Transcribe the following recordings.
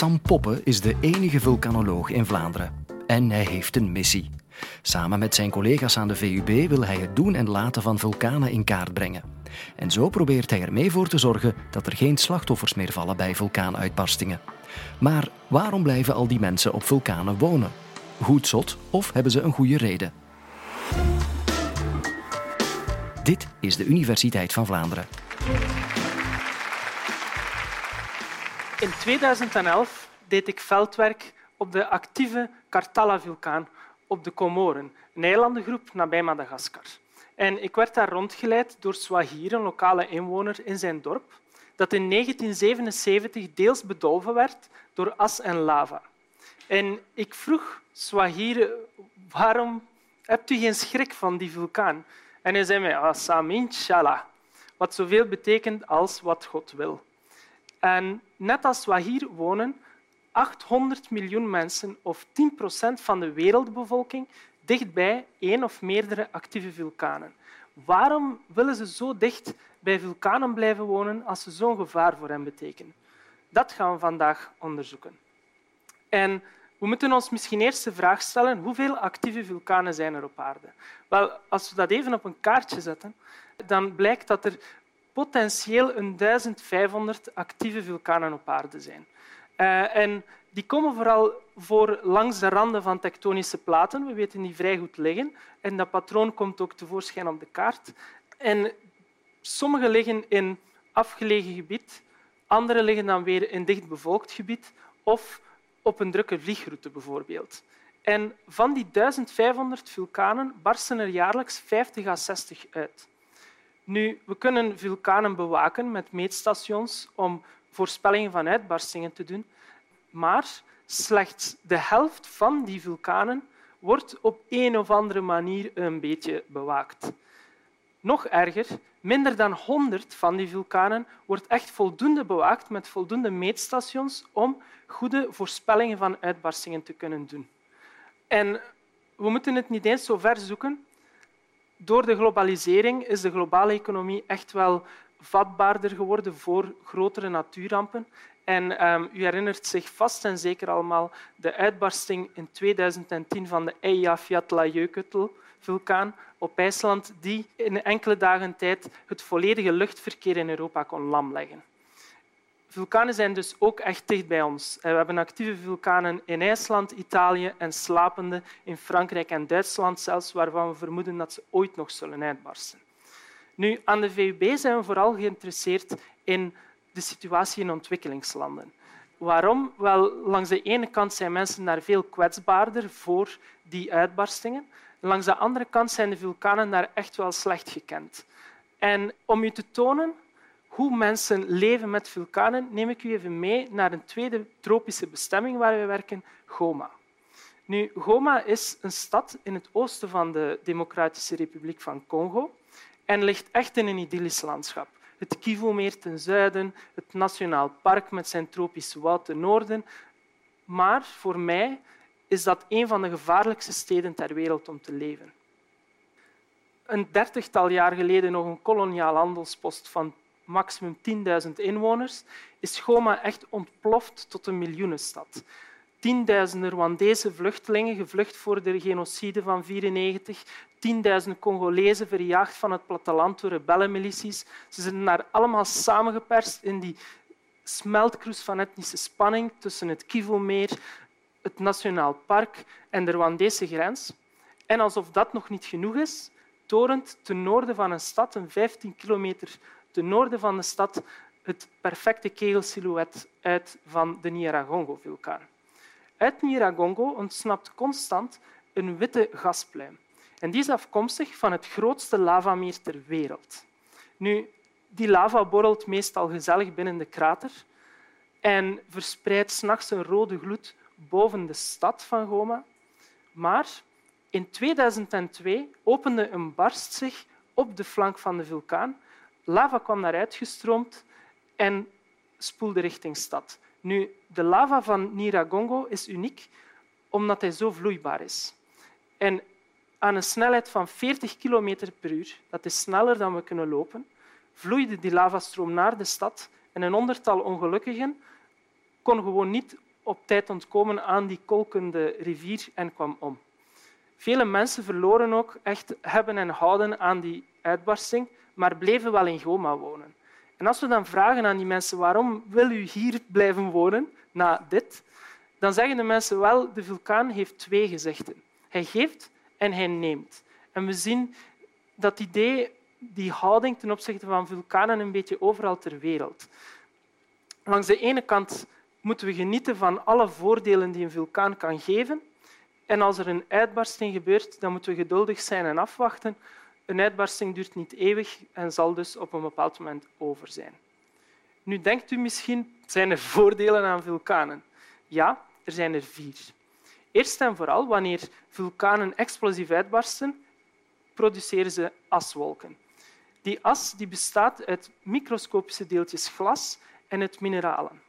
Sam Poppe is de enige vulkanoloog in Vlaanderen. En hij heeft een missie. Samen met zijn collega's aan de VUB wil hij het doen en laten van vulkanen in kaart brengen. En zo probeert hij er mee voor te zorgen dat er geen slachtoffers meer vallen bij vulkaanuitbarstingen. Maar waarom blijven al die mensen op vulkanen wonen? Goed zot of hebben ze een goede reden? Dit is de Universiteit van Vlaanderen. In 2011 deed ik veldwerk op de actieve Kartala-vulkaan op de Comoren, een eilandengroep nabij Madagaskar. En ik werd daar rondgeleid door Swahir, een lokale inwoner in zijn dorp, dat in 1977 deels bedolven werd door as en lava. En ik vroeg Swahir, waarom hebt u geen schrik van die vulkaan? En hij zei mij, Asam inshallah, wat zoveel betekent als wat God wil. En net als we hier wonen, 800 miljoen mensen, of 10 procent van de wereldbevolking, dichtbij één of meerdere actieve vulkanen. Waarom willen ze zo dicht bij vulkanen blijven wonen als ze zo'n gevaar voor hen betekenen? Dat gaan we vandaag onderzoeken. En we moeten ons misschien eerst de vraag stellen hoeveel actieve vulkanen zijn er op aarde? Wel, als we dat even op een kaartje zetten, dan blijkt dat er potentieel een 1500 actieve vulkanen op aarde zijn. Uh, en die komen vooral voor langs de randen van tektonische platen. We weten die vrij goed liggen. En dat patroon komt ook tevoorschijn op de kaart. En sommige liggen in afgelegen gebied, andere liggen dan weer in dichtbevolkt gebied of op een drukke vliegroute bijvoorbeeld. En van die 1500 vulkanen barsten er jaarlijks 50 à 60 uit. Nu, we kunnen vulkanen bewaken met meetstations om voorspellingen van uitbarstingen te doen, maar slechts de helft van die vulkanen wordt op een of andere manier een beetje bewaakt. Nog erger, minder dan 100 van die vulkanen wordt echt voldoende bewaakt met voldoende meetstations om goede voorspellingen van uitbarstingen te kunnen doen. En we moeten het niet eens zo ver zoeken door de globalisering is de globale economie echt wel vatbaarder geworden voor grotere natuurrampen. En um, u herinnert zich vast en zeker allemaal de uitbarsting in 2010 van de Eyjafjallajökull-vulkaan op IJsland, die in enkele dagen tijd het volledige luchtverkeer in Europa kon lamleggen. Vulkanen zijn dus ook echt dicht bij ons. We hebben actieve vulkanen in IJsland, Italië en slapende in Frankrijk en Duitsland, zelfs waarvan we vermoeden dat ze ooit nog zullen uitbarsten. Nu, aan de VUB zijn we vooral geïnteresseerd in de situatie in ontwikkelingslanden. Waarom? Wel, langs de ene kant zijn mensen daar veel kwetsbaarder voor die uitbarstingen. Langs de andere kant zijn de vulkanen daar echt wel slecht gekend. En om u te tonen hoe mensen leven met vulkanen, neem ik u even mee naar een tweede tropische bestemming waar we werken, Goma. Nu, Goma is een stad in het oosten van de Democratische Republiek van Congo en ligt echt in een idyllisch landschap. Het Kivu-meer ten zuiden, het Nationaal Park met zijn tropische woud ten noorden. Maar voor mij is dat een van de gevaarlijkste steden ter wereld om te leven. Een dertigtal jaar geleden nog een koloniaal handelspost van maximum 10.000 inwoners, is Goma echt ontploft tot een miljoenenstad. Tienduizenden Rwandese vluchtelingen, gevlucht voor de genocide van 1994, tienduizenden Congolezen verjaagd van het platteland door rebellenmilities. Ze zijn daar allemaal samengeperst in die smeltkroes van etnische spanning tussen het Kivu-meer, het Nationaal Park en de Rwandese grens. En alsof dat nog niet genoeg is, torent ten noorden van een stad, een 15 kilometer ten noorden van de stad het perfecte kegelsilhouet uit van de Nyiragongo-vulkaan. Uit Nyiragongo ontsnapt constant een witte gaspluim. En die is afkomstig van het grootste lavameer ter wereld. Nu, die lava borrelt meestal gezellig binnen de krater en verspreidt s'nachts een rode gloed boven de stad van Goma. Maar in 2002 opende een barst zich op de flank van de vulkaan Lava kwam daaruit gestroomd en spoelde richting stad. Nu, de lava van Niragongo is uniek omdat hij zo vloeibaar is. En aan een snelheid van 40 km per uur, dat is sneller dan we kunnen lopen, vloeide die lavastroom naar de stad en een honderdtal ongelukkigen kon gewoon niet op tijd ontkomen aan die kolkende rivier en kwam om. Vele mensen verloren ook echt hebben en houden aan die uitbarsting, maar bleven wel in Goma wonen. En als we dan vragen aan die mensen waarom wil u hier blijven wonen na dit, dan zeggen de mensen wel, de vulkaan heeft twee gezichten. Hij geeft en hij neemt. En we zien dat idee, die houding ten opzichte van vulkanen een beetje overal ter wereld. Langs de ene kant moeten we genieten van alle voordelen die een vulkaan kan geven. En als er een uitbarsting gebeurt, dan moeten we geduldig zijn en afwachten. Een uitbarsting duurt niet eeuwig en zal dus op een bepaald moment over zijn. Nu denkt u misschien, zijn er voordelen aan vulkanen? Ja, er zijn er vier. Eerst en vooral, wanneer vulkanen explosief uitbarsten, produceren ze aswolken. Die as die bestaat uit microscopische deeltjes glas en uit mineralen.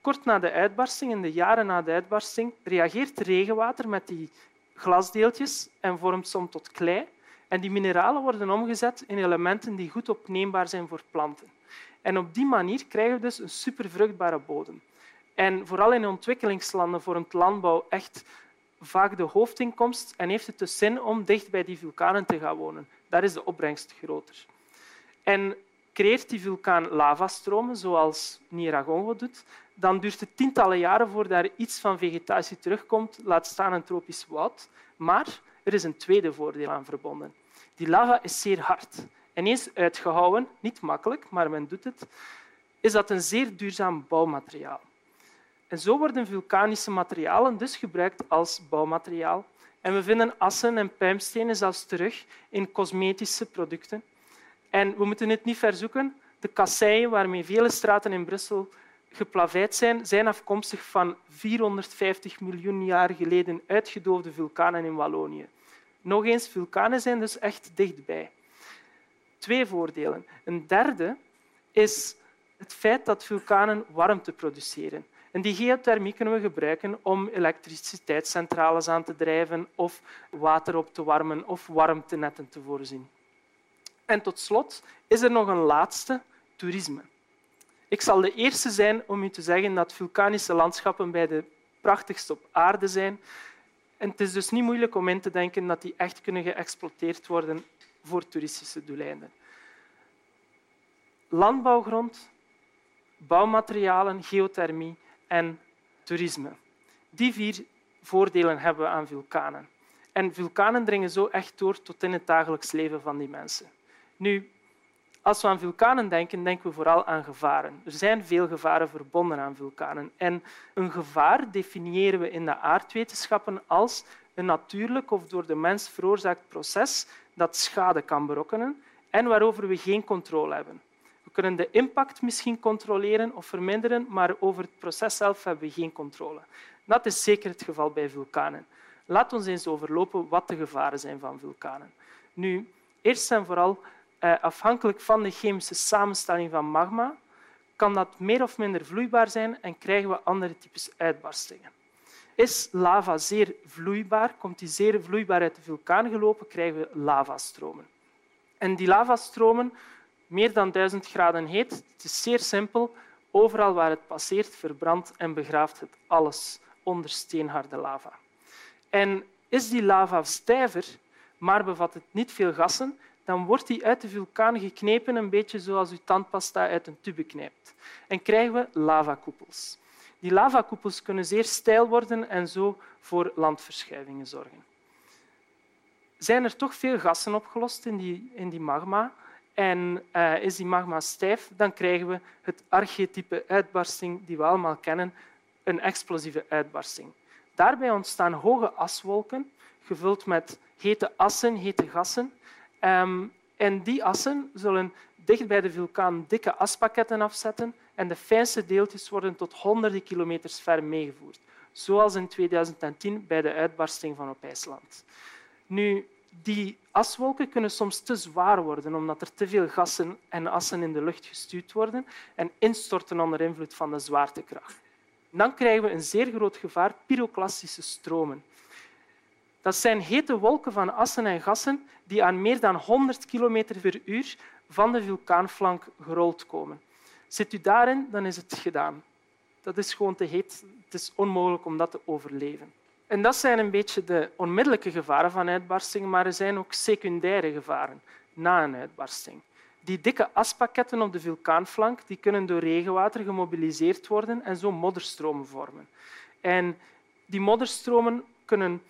Kort na de uitbarsting, in de jaren na de uitbarsting, reageert regenwater met die glasdeeltjes en vormt som tot klei. En die mineralen worden omgezet in elementen die goed opneembaar zijn voor planten. En op die manier krijgen we dus een supervruchtbare bodem. En vooral in ontwikkelingslanden vormt landbouw echt vaak de hoofdinkomst en heeft het dus zin om dicht bij die vulkanen te gaan wonen. Daar is de opbrengst groter. En creëert die vulkaan lavastromen, zoals Niaragongo doet, dan duurt het tientallen jaren voordat er iets van vegetatie terugkomt, laat staan een tropisch woud. Maar er is een tweede voordeel aan verbonden. Die lava is zeer hard. En eens uitgehouwen, niet makkelijk, maar men doet het, is dat een zeer duurzaam bouwmateriaal. En zo worden vulkanische materialen dus gebruikt als bouwmateriaal. En we vinden assen en puimstenen zelfs terug in cosmetische producten. En we moeten het niet verzoeken. De kasseien waarmee vele straten in Brussel geplaveid zijn, zijn afkomstig van 450 miljoen jaar geleden uitgedoofde vulkanen in Wallonië. Nog eens, vulkanen zijn dus echt dichtbij. Twee voordelen. Een derde is het feit dat vulkanen warmte produceren. En die geothermie kunnen we gebruiken om elektriciteitscentrales aan te drijven of water op te warmen of warmtenetten te voorzien. En tot slot is er nog een laatste, toerisme. Ik zal de eerste zijn om u te zeggen dat vulkanische landschappen bij de prachtigste op aarde zijn. En het is dus niet moeilijk om in te denken dat die echt kunnen geëxploiteerd worden voor toeristische doeleinden. Landbouwgrond, bouwmaterialen, geothermie en toerisme. Die vier voordelen hebben we aan vulkanen. En vulkanen dringen zo echt door tot in het dagelijks leven van die mensen. Nu, als we aan vulkanen denken, denken we vooral aan gevaren. Er zijn veel gevaren verbonden aan vulkanen. En een gevaar definiëren we in de aardwetenschappen als een natuurlijk of door de mens veroorzaakt proces dat schade kan berokkenen en waarover we geen controle hebben. We kunnen de impact misschien controleren of verminderen, maar over het proces zelf hebben we geen controle. Dat is zeker het geval bij vulkanen. Laat ons eens overlopen wat de gevaren zijn van vulkanen. Nu, eerst en vooral afhankelijk van de chemische samenstelling van magma, kan dat meer of minder vloeibaar zijn en krijgen we andere types uitbarstingen. Is lava zeer vloeibaar, komt die zeer vloeibaar uit de vulkaan gelopen, krijgen we lavastromen. En die lavastromen, meer dan 1000 graden heet, het is zeer simpel. Overal waar het passeert, verbrandt en begraaft het alles onder steenharde lava. En is die lava stijver, maar bevat het niet veel gassen, dan wordt die uit de vulkaan geknepen, een beetje zoals u tandpasta uit een tube knijpt. En krijgen we lavakoepels. Die lavakoepels kunnen zeer steil worden en zo voor landverschuivingen zorgen. Zijn er toch veel gassen opgelost in die, in die magma en uh, is die magma stijf, dan krijgen we het archetype uitbarsting die we allemaal kennen, een explosieve uitbarsting. Daarbij ontstaan hoge aswolken, gevuld met hete assen, hete gassen, Um, en die assen zullen dicht bij de vulkaan dikke aspakketten afzetten en de fijnste deeltjes worden tot honderden kilometers ver meegevoerd, zoals in 2010 bij de uitbarsting van op IJsland. Nu, die aswolken kunnen soms te zwaar worden omdat er te veel gassen en assen in de lucht gestuurd worden en instorten onder invloed van de zwaartekracht. Dan krijgen we een zeer groot gevaar pyroclastische stromen. Dat zijn hete wolken van assen en gassen die aan meer dan 100 km per uur van de vulkaanflank gerold komen. Zit u daarin, dan is het gedaan. Dat is gewoon te heet. Het is onmogelijk om dat te overleven. En dat zijn een beetje de onmiddellijke gevaren van uitbarstingen, maar er zijn ook secundaire gevaren na een uitbarsting. Die dikke aspakketten op de vulkaanflank die kunnen door regenwater gemobiliseerd worden en zo modderstromen vormen. En die modderstromen kunnen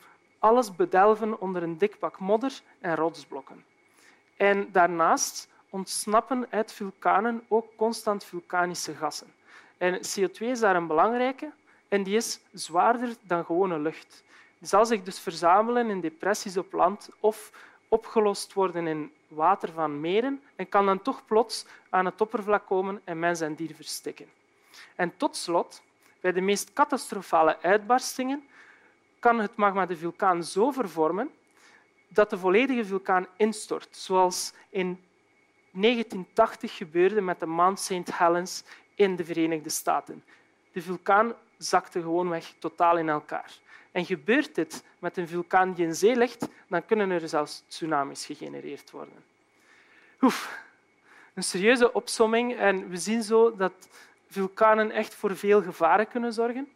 alles bedelven onder een dik pak modder en rotsblokken. En daarnaast ontsnappen uit vulkanen ook constant vulkanische gassen. En CO2 is daar een belangrijke en die is zwaarder dan gewone lucht. Die zal zich dus verzamelen in depressies op land of opgelost worden in water van meren en kan dan toch plots aan het oppervlak komen en mens en dier verstikken. En tot slot, bij de meest catastrofale uitbarstingen kan het magma de vulkaan zo vervormen dat de volledige vulkaan instort, zoals in 1980 gebeurde met de Mount St. Helens in de Verenigde Staten. De vulkaan zakte gewoonweg totaal in elkaar. En gebeurt dit met een vulkaan die in zee ligt, dan kunnen er zelfs tsunamis gegenereerd worden. Oef, een serieuze opsomming. En we zien zo dat vulkanen echt voor veel gevaren kunnen zorgen.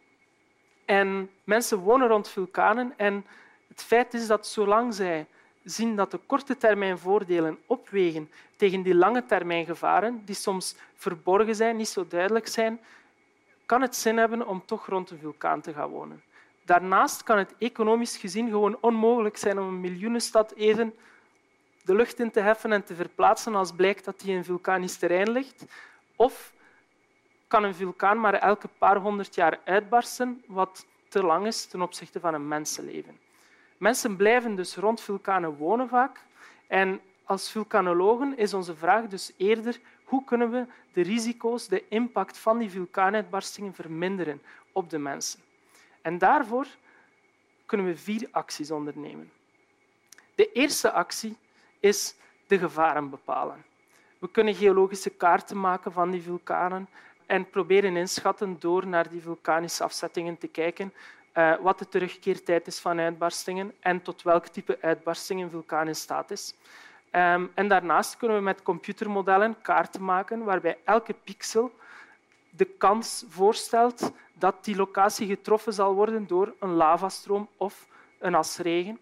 En mensen wonen rond vulkanen en het feit is dat zolang zij zien dat de korte termijn voordelen opwegen tegen die lange termijn gevaren, die soms verborgen zijn, niet zo duidelijk zijn, kan het zin hebben om toch rond een vulkaan te gaan wonen. Daarnaast kan het economisch gezien gewoon onmogelijk zijn om een miljoenenstad even de lucht in te heffen en te verplaatsen als blijkt dat die in vulkanisch terrein ligt. Of kan een vulkaan maar elke paar honderd jaar uitbarsten, wat te lang is ten opzichte van een mensenleven. Mensen blijven dus rond vulkanen wonen vaak. En als vulkanologen is onze vraag dus eerder hoe kunnen we de risico's, de impact van die vulkaanuitbarstingen verminderen op de mensen. En daarvoor kunnen we vier acties ondernemen. De eerste actie is de gevaren bepalen. We kunnen geologische kaarten maken van die vulkanen en proberen inschatten door naar die vulkanische afzettingen te kijken uh, wat de terugkeertijd is van uitbarstingen en tot welk type uitbarsting een vulkaan in staat is. Um, en daarnaast kunnen we met computermodellen kaarten maken waarbij elke pixel de kans voorstelt dat die locatie getroffen zal worden door een lavastroom of een asregen.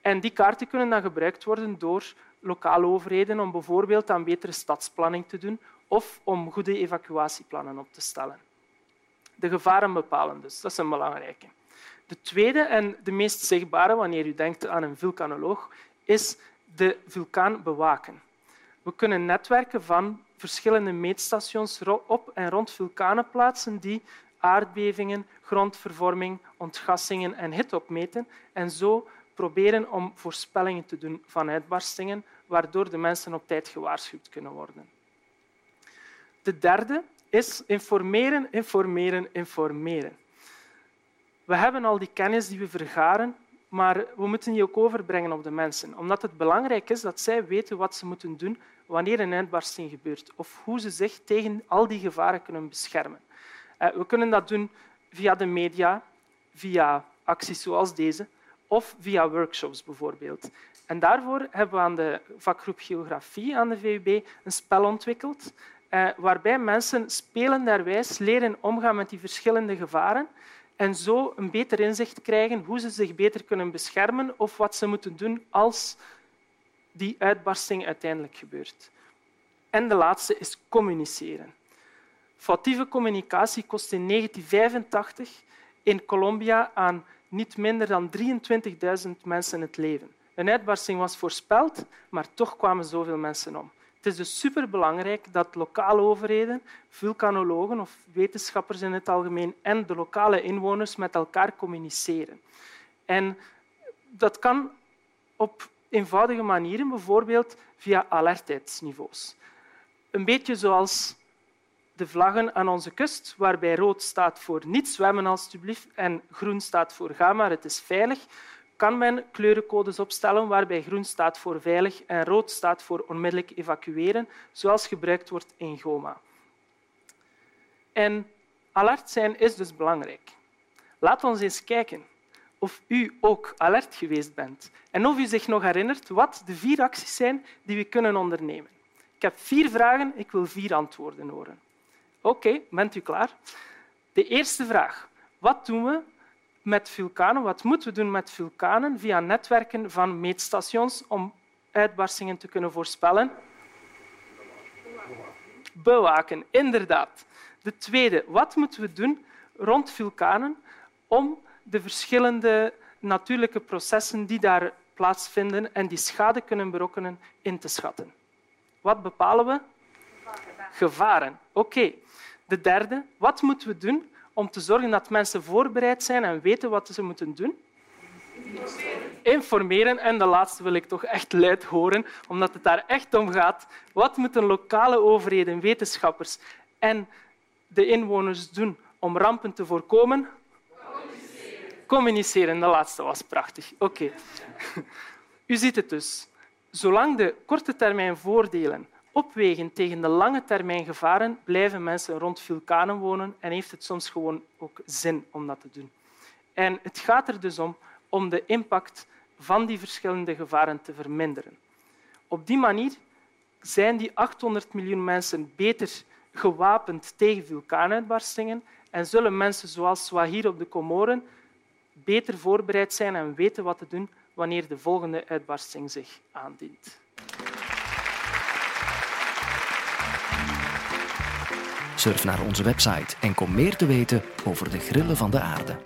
En die kaarten kunnen dan gebruikt worden door lokale overheden om bijvoorbeeld aan betere stadsplanning te doen of om goede evacuatieplannen op te stellen. De gevaren bepalen dus, dat is een belangrijke. De tweede en de meest zichtbare, wanneer u denkt aan een vulkanoloog, is de vulkaan bewaken. We kunnen netwerken van verschillende meetstations op en rond vulkanen plaatsen die aardbevingen, grondvervorming, ontgassingen en hitte opmeten en zo proberen om voorspellingen te doen van uitbarstingen, waardoor de mensen op tijd gewaarschuwd kunnen worden. De derde is informeren, informeren, informeren. We hebben al die kennis die we vergaren, maar we moeten die ook overbrengen op de mensen, omdat het belangrijk is dat zij weten wat ze moeten doen wanneer een uitbarsting gebeurt of hoe ze zich tegen al die gevaren kunnen beschermen. Eh, we kunnen dat doen via de media, via acties zoals deze of via workshops bijvoorbeeld. En daarvoor hebben we aan de vakgroep Geografie aan de VUB een spel ontwikkeld waarbij mensen spelenderwijs leren omgaan met die verschillende gevaren en zo een beter inzicht krijgen hoe ze zich beter kunnen beschermen of wat ze moeten doen als die uitbarsting uiteindelijk gebeurt. En de laatste is communiceren. Foutieve communicatie kost in 1985 in Colombia aan niet minder dan 23.000 mensen het leven. Een uitbarsting was voorspeld, maar toch kwamen zoveel mensen om. Het is dus superbelangrijk dat lokale overheden, vulkanologen of wetenschappers in het algemeen en de lokale inwoners met elkaar communiceren. En dat kan op eenvoudige manieren, bijvoorbeeld via alertheidsniveaus. Een beetje zoals de vlaggen aan onze kust, waarbij rood staat voor niet zwemmen alstublieft en groen staat voor ga maar, het is veilig kan men kleurencodes opstellen waarbij groen staat voor veilig en rood staat voor onmiddellijk evacueren, zoals gebruikt wordt in GOMA. En alert zijn is dus belangrijk. Laat ons eens kijken of u ook alert geweest bent en of u zich nog herinnert wat de vier acties zijn die we kunnen ondernemen. Ik heb vier vragen, ik wil vier antwoorden horen. Oké, bent u klaar? De eerste vraag. Wat doen we met vulkanen? Wat moeten we doen met vulkanen via netwerken van meetstations om uitbarstingen te kunnen voorspellen? Bewaken, inderdaad. De tweede. Wat moeten we doen rond vulkanen om de verschillende natuurlijke processen die daar plaatsvinden en die schade kunnen berokkenen in te schatten? Wat bepalen we? Gevaren. Oké. De derde. Wat moeten we doen om te zorgen dat mensen voorbereid zijn en weten wat ze moeten doen? Informeren. En de laatste wil ik toch echt luid horen, omdat het daar echt om gaat. Wat moeten lokale overheden, wetenschappers en de inwoners doen om rampen te voorkomen? Communiceren. Communiceren, de laatste was prachtig. Oké. U ziet het dus. Zolang de korte termijn voordelen opwegen tegen de lange termijn gevaren, blijven mensen rond vulkanen wonen en heeft het soms gewoon ook zin om dat te doen. En het gaat er dus om om de impact van die verschillende gevaren te verminderen. Op die manier zijn die 800 miljoen mensen beter gewapend tegen vulkaanuitbarstingen en zullen mensen zoals Swahir op de Comoren beter voorbereid zijn en weten wat te doen wanneer de volgende uitbarsting zich aandient. Surf naar onze website en kom meer te weten over de grillen van de aarde.